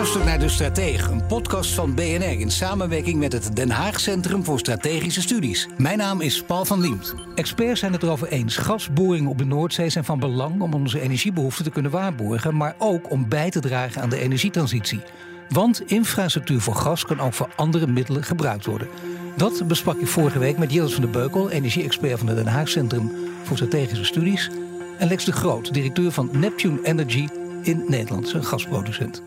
Luistert naar De Stratege, een podcast van BNR in samenwerking met het Den Haag Centrum voor Strategische Studies. Mijn naam is Paul van Liemt. Experts zijn het erover eens. Gasboringen op de Noordzee zijn van belang om onze energiebehoeften te kunnen waarborgen, maar ook om bij te dragen aan de energietransitie. Want infrastructuur voor gas kan ook voor andere middelen gebruikt worden. Dat besprak ik vorige week met Jilles van der Beukel, energie-expert van het Den Haag Centrum voor Strategische Studies, en Lex de Groot, directeur van Neptune Energy in Nederland, gasproducent.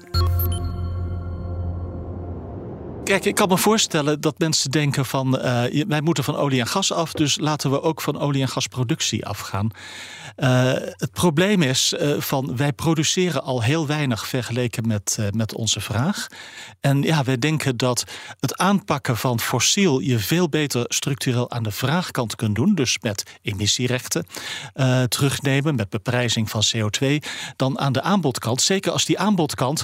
Kijk, ik kan me voorstellen dat mensen denken van uh, wij moeten van olie en gas af, dus laten we ook van olie en gasproductie afgaan. Uh, het probleem is uh, van wij produceren al heel weinig vergeleken met, met onze vraag. En ja, wij denken dat het aanpakken van fossiel je veel beter structureel aan de vraagkant kunt doen, dus met emissierechten terugnemen, met beprijzing van CO2, dan aan de aanbodkant. Zeker als die aanbodkant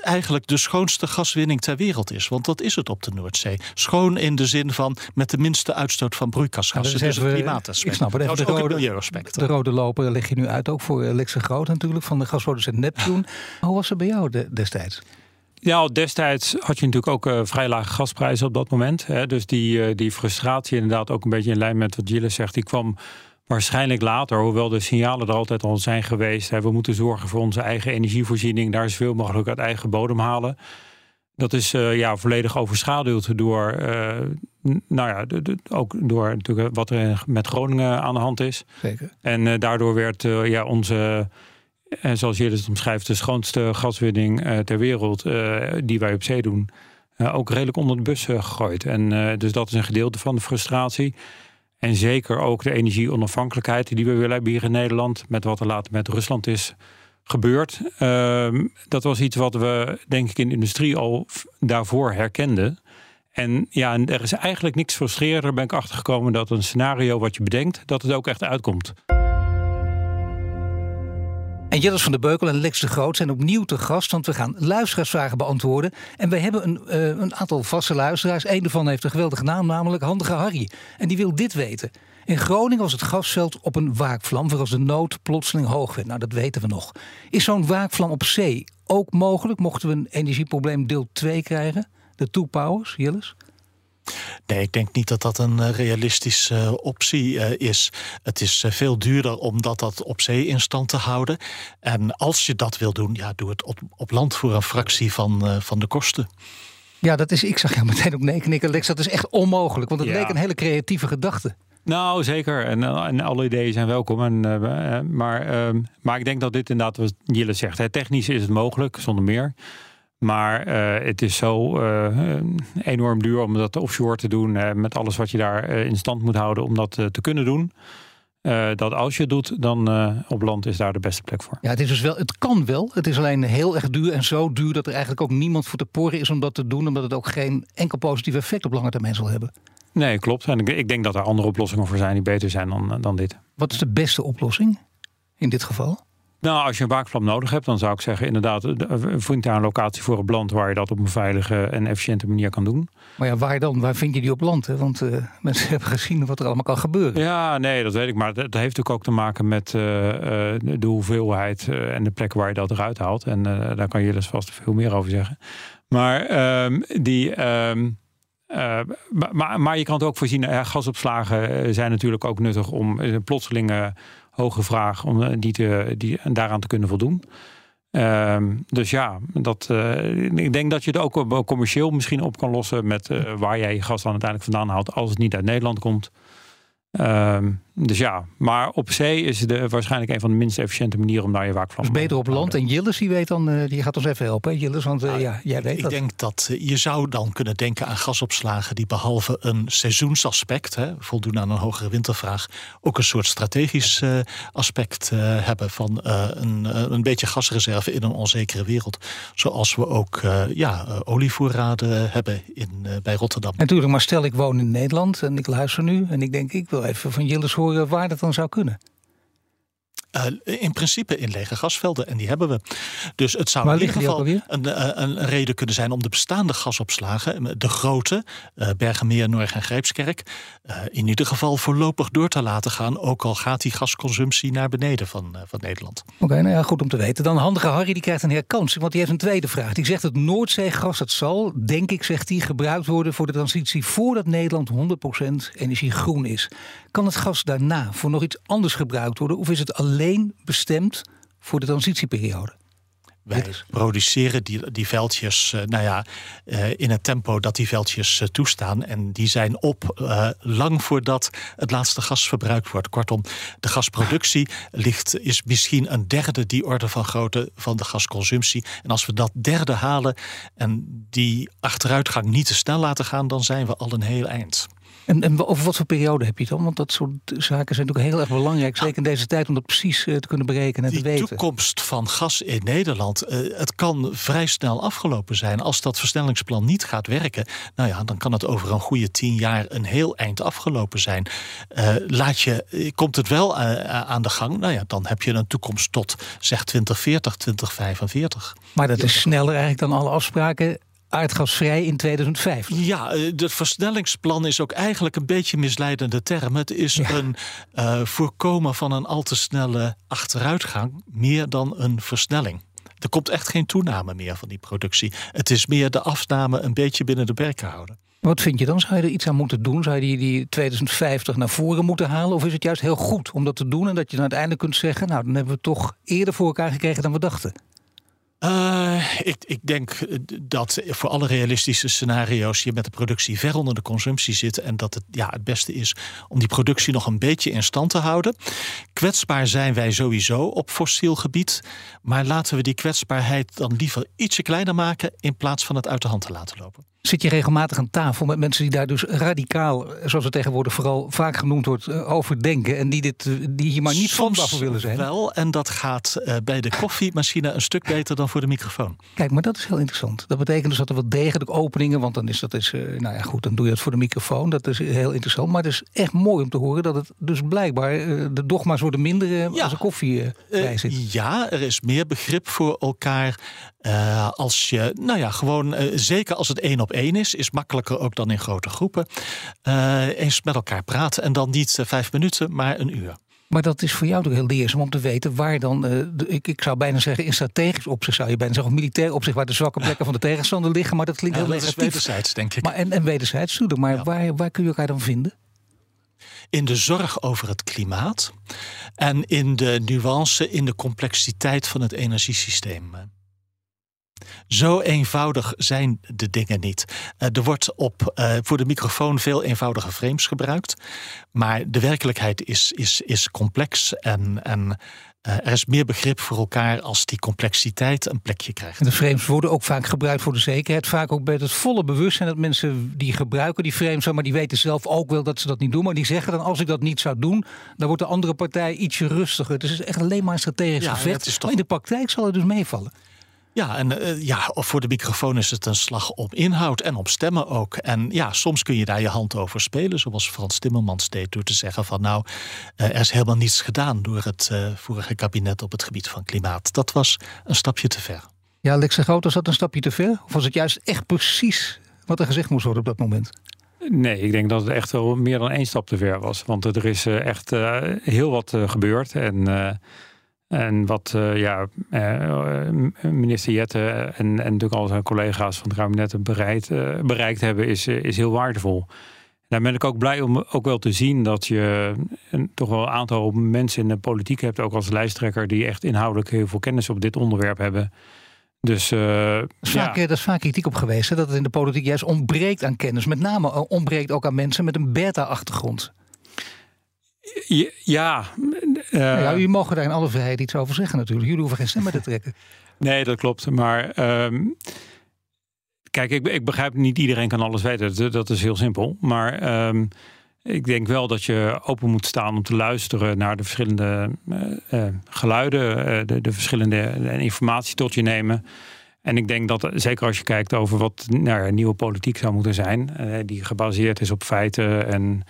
eigenlijk de schoonste gaswinning ter wereld is. Want dat is het op de Noordzee. Schoon in de zin van met de minste uitstoot van broeikasgassen. dus het klimaataspect. Ik snap het. Even de, rode, de rode loper leg je nu uit, ook voor Lexe Groot natuurlijk, van de gasproducent Neptune. Hoe was het bij jou destijds? Ja, destijds had je natuurlijk ook uh, vrij lage gasprijzen op dat moment. Hè? Dus die, uh, die frustratie inderdaad ook een beetje in lijn met wat Gilles zegt. Die kwam waarschijnlijk later, hoewel de signalen er altijd al zijn geweest. Hè? We moeten zorgen voor onze eigen energievoorziening. Daar zoveel mogelijk uit eigen bodem halen. Dat is uh, ja, volledig overschaduwd door, uh, nou ja, de, de, ook door natuurlijk wat er met Groningen aan de hand is. Zeker. En uh, daardoor werd ja, onze, zoals je het omschrijft, de schoonste gaswinning ter wereld die wij op zee doen, ook redelijk onder de bus gegooid. En dus dat is een gedeelte van de frustratie. En zeker ook de energieonafhankelijkheid die we willen hebben hier in Nederland, met wat er later met Rusland is gebeurd. Uh, dat was iets wat we, denk ik, in de industrie al daarvoor herkenden. En ja, er is eigenlijk niks frustrerender, ben ik achtergekomen, dat een scenario wat je bedenkt, dat het ook echt uitkomt. En Jillis van der Beukel en Lex de Groot zijn opnieuw te gast, want we gaan luisteraarsvragen beantwoorden. En wij hebben een, uh, een aantal vaste luisteraars. Eén daarvan heeft een geweldige naam, namelijk Handige Harry. En die wil dit weten. In Groningen was het gasveld op een waakvlam voor als de nood plotseling hoog werd. Nou, dat weten we nog. Is zo'n waakvlam op zee ook mogelijk? Mochten we een energieprobleem deel 2 krijgen? De two powers, Jillis? Nee, ik denk niet dat dat een eh, realistische uh, optie uh, is. Het is veel duurder om dat, dat op zee in stand te houden. En als je dat wil doen, ja, doe het op, op land voor een fractie van, van de kosten. Ja, dat is, ik zag jou meteen ook nee knikken, Lex. Dat is echt onmogelijk, want het ja. leek een hele creatieve gedachte. Nou, zeker. En, en alle ideeën zijn welkom. En, uh, maar, uh, maar ik denk dat dit inderdaad, wat Jille zegt, hè, technisch is het mogelijk, zonder meer. Maar uh, het is zo enorm duur om dat offshore te doen, met alles wat je daar in stand moet houden om dat te kunnen doen. dat als je het doet, dan op land is daar de beste plek voor. Ja, het is dus wel, het kan wel. Het is alleen heel erg duur en zo duur dat er eigenlijk ook niemand voor te poren is om dat te doen, omdat het ook geen enkel positief effect op lange termijn zal hebben. Nee, klopt. En ik denk dat er andere oplossingen voor zijn die beter zijn dan, dan dit. Wat is de beste oplossing in dit geval? Nou, als je een waakvlam nodig hebt, dan zou ik zeggen inderdaad, vind daar een locatie voor op land waar je dat op een veilige en efficiënte manier kan doen. Maar ja, waar dan? Waar vind je die op land? Hè? Want uh, mensen hebben gezien wat er allemaal kan gebeuren. Ja, nee, dat weet ik. Maar dat heeft natuurlijk ook te maken met uh, de hoeveelheid en de plek waar je dat eruit haalt. En daar kan je dus vast veel meer over zeggen. Maar ehm, die. Ehm, uh, maar, maar, je kan het ook voorzien, gasopslagen eh, zijn natuurlijk ook nuttig om plotselinge hoge vraag, om die, te, die daaraan te kunnen voldoen. Uh, dus ja, dat, ik denk dat je het ook commercieel misschien op kan lossen met waar jij je gas dan uiteindelijk vandaan haalt als het niet uit Nederland komt. Ehm, dus ja, maar op zee is het waarschijnlijk een van de minst efficiënte manieren om daar je waakvlam dus beter op land. En Jillis, die weet dan, die gaat ons even helpen. Jillis, want uh, ja, jij weet ik dat. Ik denk dat je zou dan kunnen denken aan gasopslagen die behalve een seizoensaspect, hè, voldoen aan een hogere wintervraag, ook een soort strategisch aspect hebben van een, een beetje gasreserve in een onzekere wereld. Zoals we ook ja, olievoorraden hebben in, bij Rotterdam. Natuurlijk, maar stel ik woon in Nederland en ik luister nu en ik denk ik wil even van Jillis horen waar dat dan zou kunnen. Uh, in principe in lege gasvelden. En die hebben we. Dus het zou in ieder geval een, een, een, reden kunnen zijn om de bestaande gasopslagen, de grote, uh, Bergenmeer, Norg en Grijpskerk, uh, in ieder geval voorlopig door te laten gaan. Ook al gaat die gasconsumptie naar beneden van, van Nederland. Oké, okay, nou ja, goed om te weten. Dan handige Harry, die krijgt een herkansing, want die heeft een tweede vraag. Die zegt het Noordzeegas, dat zal, denk ik, zegt hij, gebruikt worden voor de transitie voordat Nederland 100% energie groen is. Kan het gas daarna voor nog iets anders gebruikt worden? Of is het alleen bestemd voor de transitieperiode? Wij produceren die, die veldjes uh, nou ja, uh, in het tempo dat die veldjes uh, toestaan. En die zijn op lang voordat het laatste gas verbruikt wordt. Kortom, de gasproductie ligt, is misschien een derde die orde van grootte van de gasconsumptie. En als we dat derde halen en die achteruitgang niet te snel laten gaan, dan zijn we al een heel eind. En, en, over wat voor periode heb je het dan? Want dat soort zaken zijn natuurlijk heel erg belangrijk. Zeker in deze tijd om dat precies te kunnen berekenen en te weten. De toekomst van gas in Nederland, uh, het kan vrij snel afgelopen zijn. Als dat versnellingsplan niet gaat werken, nou ja, dan kan het over een goede tien jaar een heel eind afgelopen zijn. Uh, laat je, komt het wel uh, aan de gang, nou ja, dan heb je een toekomst tot zeg 2040, 2045. Maar dat is sneller eigenlijk dan alle afspraken aardgasvrij in 2005. Ja, het versnellingsplan is ook eigenlijk een beetje een misleidende term. Het is ja. een uh, voorkomen van een al te snelle achteruitgang, meer dan een versnelling. Er komt echt geen toename meer van die productie. Het is meer de afname een beetje binnen de perken houden. Wat vind je dan? Zou je er iets aan moeten doen? Zou je die, die 2050 naar voren moeten halen? Of is het juist heel goed om dat te doen en dat je dan uiteindelijk kunt zeggen: Nou, dan hebben we toch eerder voor elkaar gekregen dan we dachten? Uh, ik, ik, denk dat voor alle realistische scenario's je met de productie ver onder de consumptie zit. En dat het ja, het beste is om die productie nog een beetje in stand te houden. Kwetsbaar zijn wij sowieso op fossiel gebied. Maar laten we die kwetsbaarheid dan liever ietsje kleiner maken. in plaats van het uit de hand te laten lopen. Zit je regelmatig aan tafel met mensen die daar dus radicaal, zoals het tegenwoordig vooral vaak genoemd wordt, over denken. En die, dit, die hier maar niet voor willen zijn? Wel, en dat gaat uh, bij de koffiemachine een stuk beter dan voor de microfoon. Kijk, maar dat is heel interessant. Dat betekent dus dat er wel degelijk openingen, want dan is dat is, uh, nou ja goed, dan doe je het voor de microfoon. Dat is heel interessant. Maar het is echt mooi om te horen dat het dus blijkbaar uh, de dogma's worden minder ja. als er koffie bij zit. ja, er is meer begrip voor elkaar. als je, nou ja, gewoon zeker als het één op één is, is makkelijker ook dan in grote groepen. eens met elkaar praten en dan niet vijf minuten, maar een uur. Maar dat is voor jou toch heel leerzaam om te weten waar dan, uh, de, ik, ik zou bijna zeggen in strategisch opzicht zou je bijna zeggen, of militair opzicht waar de zwakke plekken van de tegenstander liggen, maar dat klinkt ja, heel dat negatief. Wederzijds, denk ik. Maar, en, en wederzijds, natuurlijk. Maar ja. waar, waar kun je elkaar dan vinden? In de zorg over het klimaat en in de nuance, in de complexiteit van het energiesysteem. Zo eenvoudig zijn de dingen niet. Uh, er wordt op, uh, voor de microfoon veel eenvoudige frames gebruikt. Maar de werkelijkheid is, is, is complex en, en uh, er is meer begrip voor elkaar als die complexiteit een plekje krijgt. De frames worden ook vaak gebruikt voor de zekerheid. Vaak ook bij het volle bewustzijn dat mensen die gebruiken die frames, maar die weten zelf ook wel dat ze dat niet doen. Maar die zeggen dan als ik dat niet zou doen, dan wordt de andere partij ietsje rustiger. Dus het is echt alleen maar een strategisch ja, gevecht. Toch... Maar in de praktijk zal het dus meevallen. Ja, en uh, ja, voor de microfoon is het een slag op inhoud en op stemmen ook. En ja, soms kun je daar je hand over spelen, zoals Frans Timmermans deed, door te zeggen van nou, uh, er is helemaal niets gedaan door het uh, vorige kabinet op het gebied van klimaat. Dat was een stapje te ver. Ja, Lex Groot, was dat een stapje te ver? Of was het juist echt precies wat er gezegd moest worden op dat moment? Nee, ik denk dat het echt wel meer dan één stap te ver was. Want er is echt heel wat gebeurd en... En wat uh, ja, uh, minister Jette en, en natuurlijk al zijn collega's van het kabinet bereid, uh, bereikt hebben, is, is heel waardevol. Daar ben ik ook blij om ook wel te zien dat je een, toch wel een aantal mensen in de politiek hebt, ook als lijsttrekker, die echt inhoudelijk heel veel kennis op dit onderwerp hebben. Dus, vaak, ja. is vaak kritiek op geweest, hè? dat het in de politiek juist ontbreekt aan kennis. Met name ontbreekt ook aan mensen met een beta-achtergrond. Ja. Uh, ja, jullie mogen daar in alle vrijheid iets over zeggen natuurlijk. Jullie hoeven geen stemmen te trekken. Nee, dat klopt. Maar um, kijk, ik, ik, begrijp niet iedereen kan alles weten. Dat, is heel simpel. Maar um, ik denk wel dat je open moet staan om te luisteren naar de verschillende uh, uh, geluiden, de, de, verschillende informatie tot je nemen. En ik denk dat, zeker als je kijkt over wat nou, nieuwe politiek zou moeten zijn, die gebaseerd is op feiten en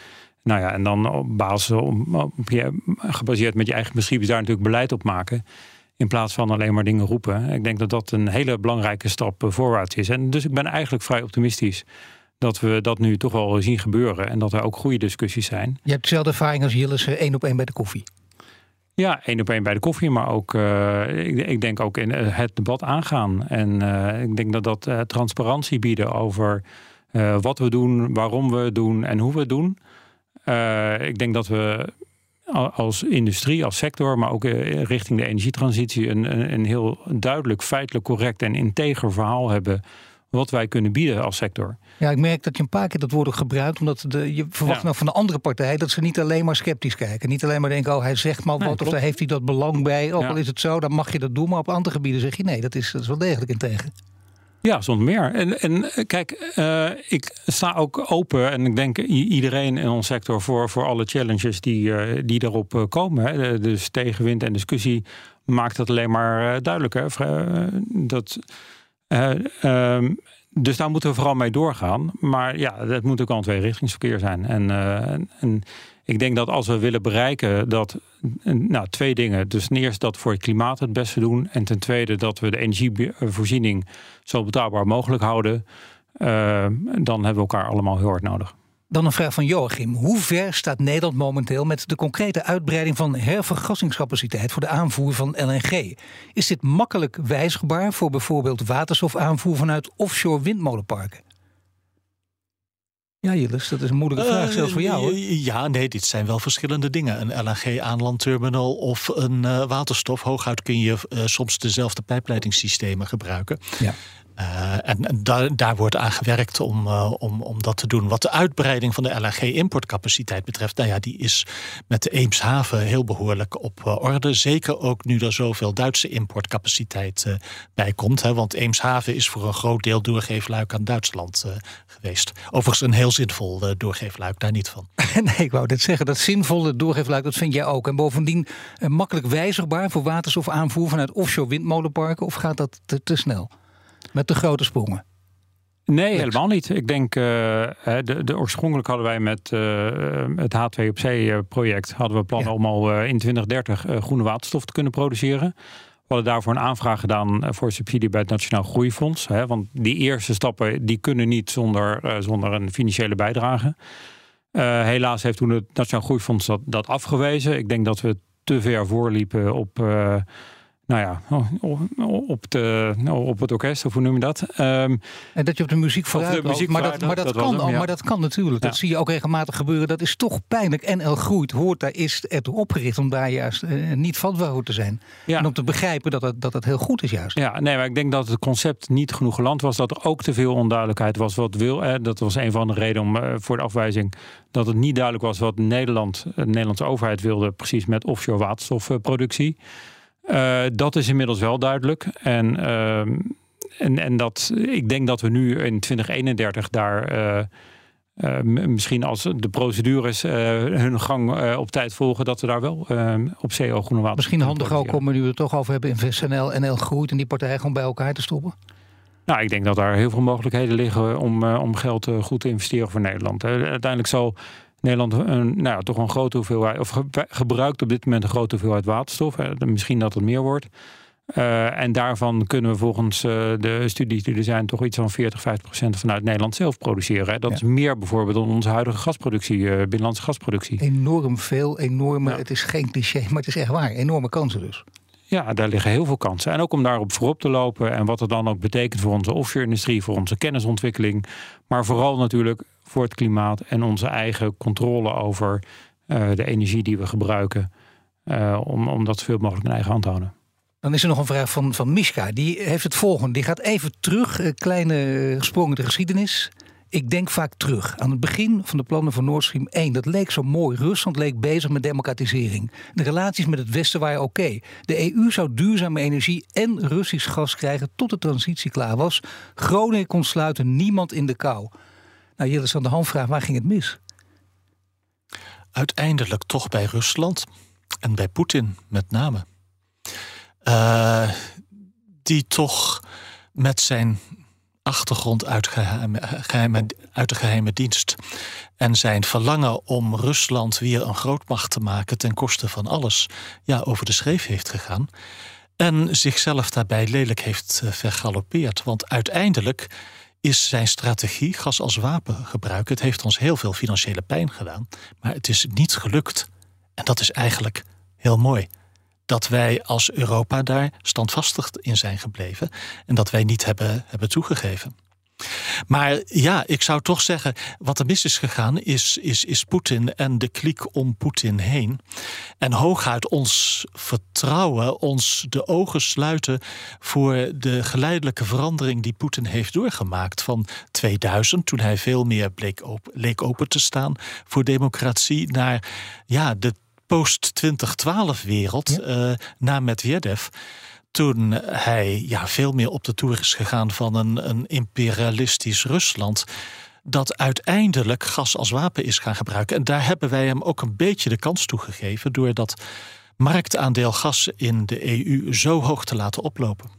nou ja, en dan op basis op, op je, gebaseerd met je eigen principes daar natuurlijk beleid op maken. In plaats van alleen maar dingen roepen. Ik denk dat dat een hele belangrijke stap eh, voorwaarts is. En dus ik ben eigenlijk vrij optimistisch dat we dat nu toch wel zien gebeuren. En dat er ook goede discussies zijn. Je hebt dezelfde ervaring als Jillis eh, één op één bij de koffie. Ja, één op één bij de koffie, maar ook, uh, ik, ik, denk ook in het debat aangaan. En uh, ik denk dat dat uh, transparantie bieden over wat we doen, waarom we het doen en hoe we het doen. ik denk dat we als industrie, als sector, maar ook eh, richting de energietransitie, een, een heel duidelijk, feitelijk correct en integer verhaal hebben wat wij kunnen bieden als sector. Ja, ik merk dat je een paar keer dat woord gebruikt, omdat de, je verwacht nou van de andere partij dat ze niet alleen maar sceptisch kijken. Niet alleen maar denken, oh hij zegt maar wat of daar heeft hij dat belang bij. Ook al is het zo, dan mag je dat doen, maar op andere gebieden zeg je nee, dat is, dat is wel degelijk integer. Ja, zonder meer. En, en eh, kijk, uh, ik sta ook open en ik denk iedereen in ons sector voor, voor alle challenges die, uh, die erop komen. Hè. Dus tegenwind en discussie maakt dat alleen maar duidelijker. Dat, um, dus daar moeten we vooral mee doorgaan. Maar ja, dat moet ook al een tweerichtingsverkeer zijn. En, en ik denk dat als we willen bereiken dat, nou, twee dingen. Dus ten eerste dat we voor het klimaat het beste doen. En ten tweede dat we de energievoorziening zo betaalbaar mogelijk houden. Uh, dan hebben we elkaar allemaal heel hard nodig. Dan een vraag van Joachim. Hoe ver staat Nederland momenteel met de concrete uitbreiding van hervergassingscapaciteit voor de aanvoer van LNG? Is dit makkelijk wijzigbaar voor bijvoorbeeld waterstofaanvoer vanuit offshore windmolenparken? Ja, Jillis, dat is een moeilijke vraag, uh, zelfs voor jou. Hoor. Ja, nee, dit zijn wel verschillende dingen. Een LNG-aanlandterminal of een uh, waterstof. Hooguit kun je uh, soms dezelfde pijpleidingssystemen gebruiken. Ja. Uh, en, daar, wordt aan gewerkt om, uh, om, om dat te doen. Wat de uitbreiding van de LNG-importcapaciteit betreft, nou ja, die is met de Eemshaven heel behoorlijk op uh, orde. Zeker ook nu er zoveel Duitse importcapaciteit bij komt. Hè, want Eemshaven is voor een groot deel doorgeefluik aan Duitsland geweest. Overigens een heel zinvol doorgeefluik, daar niet van. nee, ik wou dit zeggen. Dat zinvolle doorgeefluik, dat vind jij ook. En bovendien makkelijk wijzigbaar voor waterstof aanvoer vanuit offshore windmolenparken? Of gaat dat te, te snel? Met de grote sprongen? Nee, helemaal niet. Ik denk, uh, de, de, oorspronkelijk hadden wij met uh, het H2 op C-project hadden we plannen om al uh, in 2030 groene waterstof te kunnen produceren. We hadden daarvoor een aanvraag gedaan voor subsidie bij het Nationaal Groeifonds. Hè, want die eerste stappen die kunnen niet zonder, zonder een financiële bijdrage. helaas heeft toen het Nationaal Groeifonds dat, dat afgewezen. Ik denk dat we te ver voorliepen op nou ja, op, de, nou, op het orkest, of hoe noem je dat? Um, en dat je op de muziek vooruit de muziek maar, dat, maar, dat, kan, maar dat kan natuurlijk. Dat zie je ook regelmatig gebeuren. Dat is toch pijnlijk. NL Groeit hoort daar is ertoe opgericht om daar juist uh, niet vatbaar te zijn. En om te begrijpen dat het, dat het heel goed is juist. Ja, nee, maar ik denk dat het concept niet genoeg geland was. Dat er ook te veel onduidelijkheid was wat wil. Eh, dat was een van de redenen om, uh, voor de afwijzing. Dat het niet duidelijk was wat Nederland, de Nederlandse overheid wilde. Precies met offshore waterstofproductie. Uh, dat is inmiddels wel duidelijk. En, uh, en, en dat, ik denk dat we nu in 2031 daar. Uh, misschien als de procedures hun gang op tijd volgen, dat we daar wel op CO groene water. Misschien handig ook om, nu we het toch over hebben, InvestNL en NL groeit en die partij gewoon bij elkaar te stoppen? Nou, ik denk dat daar heel veel mogelijkheden liggen om, om geld goed te investeren voor Nederland. Uiteindelijk zal Nederland een, nou ja, toch een grote hoeveelheid, of gebruikt op dit moment een grote hoeveelheid waterstof. Misschien dat het meer wordt. Uh, en daarvan kunnen we volgens uh, de studies die er zijn toch iets van 40, 50 procent vanuit Nederland zelf produceren. Hè. Dat ja. is meer bijvoorbeeld dan onze huidige gasproductie, uh, binnenlandse gasproductie. Enorm veel, enorme, ja. het is geen cliché, maar het is echt waar. Enorme kansen dus. Ja, daar liggen heel veel kansen. En ook om daarop voorop te lopen en wat het dan ook betekent voor onze offshore-industrie, voor onze kennisontwikkeling. Maar vooral natuurlijk voor het klimaat en onze eigen controle over uh, de energie die we gebruiken. Uh, om, om dat zoveel mogelijk in eigen hand te houden. Dan is er nog een vraag van, van Miska. Die heeft het volgende. Die gaat even terug, uh, kleine sprong de geschiedenis. Ik denk vaak terug aan het begin van de plannen voor Nord Stream 1. Dat leek zo mooi. Rusland leek bezig met democratisering. De relaties met het Westen waren oké. De EU zou duurzame energie en Russisch gas krijgen tot de transitie klaar was. Groningen kon sluiten, niemand in de kou. Nou, Jillis aan de hand vraagt, waar ging het mis? Uiteindelijk toch bij Rusland en bij Poetin met name. Uh, die toch met zijn achtergrond uit, geheime, uit de geheime dienst en zijn verlangen om Rusland weer een grootmacht te maken ten koste van alles, ja, over de schreef heeft gegaan. En zichzelf daarbij lelijk heeft uh, vergalopeerd. Want uiteindelijk is zijn strategie gas als wapen gebruiken. Het heeft ons heel veel financiële pijn gedaan, maar het is niet gelukt. En dat is eigenlijk heel mooi dat wij als Europa daar standvastig in zijn gebleven en dat wij niet hebben, hebben toegegeven. Maar ja, ik zou toch zeggen, wat er mis is gegaan, is, is, is Poetin en de kliek om Poetin heen. En hooguit ons vertrouwen, ons de ogen sluiten voor de geleidelijke verandering die Poetin heeft doorgemaakt. Van 2000, toen hij veel meer bleek open, leek open te staan voor democratie, naar ja, de post-2012-wereld ja. uh, na Medvedev. Toen hij ja, veel meer op de toer is gegaan van een, een imperialistisch Rusland dat uiteindelijk gas als wapen is gaan gebruiken. En daar hebben wij hem ook een beetje de kans toe gegeven door dat marktaandeel gas in de EU zo hoog te laten oplopen.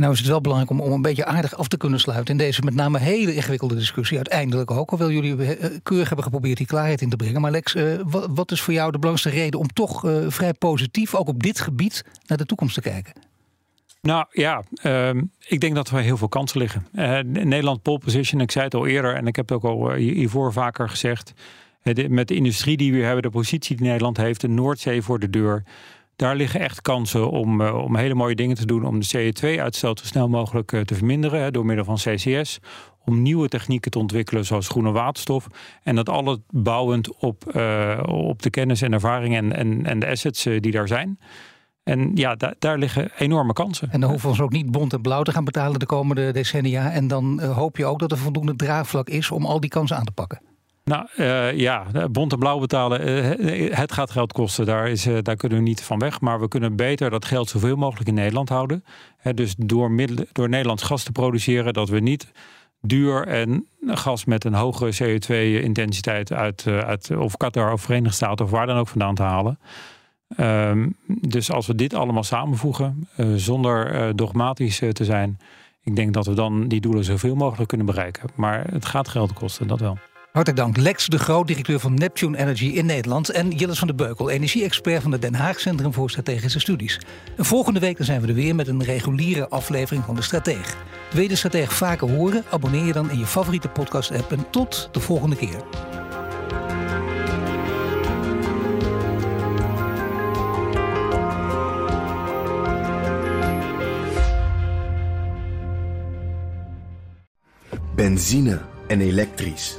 Nou is het wel belangrijk om, om een beetje aardig af te kunnen sluiten in deze met name hele ingewikkelde discussie. Uiteindelijk ook, hoewel jullie eh, keurig hebben geprobeerd die klaarheid in te brengen. Maar Lex, uh, wat, is voor jou de belangrijkste reden om toch uh, vrij positief, ook op dit gebied, naar de toekomst te kijken? Nou ja, uh, ik denk dat er heel veel kansen liggen. Nederland pole position, ik zei het al eerder en ik heb het ook al hiervoor vaker gezegd. met de industrie die we hebben, de positie die Nederland heeft, de Noordzee voor de deur daar liggen echt kansen om, uh, om hele mooie dingen te doen om de CO2-uitstoot zo snel mogelijk uh, te verminderen hè, door middel van CCS. Om nieuwe technieken te ontwikkelen zoals groene waterstof. En dat alles bouwend op, uh, op de kennis en ervaring en, en, de assets die daar zijn. En ja, da daar liggen enorme kansen. En dan hoeven we ons ook niet bont en blauw te gaan betalen de komende decennia. En dan hoop je ook dat er voldoende draagvlak is om al die kansen aan te pakken. Nou uh, ja, bont en blauw betalen, uh, het gaat geld kosten. Daar, is, uh, daar kunnen we niet van weg. Maar we kunnen beter dat geld zoveel mogelijk in Nederland houden. dus door, door Nederlands gas te produceren, dat we niet duur en gas met een hoge CO2-intensiteit uit, uit of Qatar of Verenigde Staten of waar dan ook vandaan te halen. Um, dus als we dit allemaal samenvoegen, zonder dogmatisch te zijn, ik denk dat we dan die doelen zoveel mogelijk kunnen bereiken. Maar het gaat geld kosten, dat wel. Hartelijk dank. Lex de Groot, directeur van Neptune Energy in Nederland. En Jillis van de Beukel, energie-expert van het Den Haag Centrum voor Strategische Studies. En volgende week zijn we er weer met een reguliere aflevering van De Strateeg. Wil je de Strateeg vaker horen? Abonneer je dan in je favoriete podcast-app. En tot de volgende keer. Benzine en elektrisch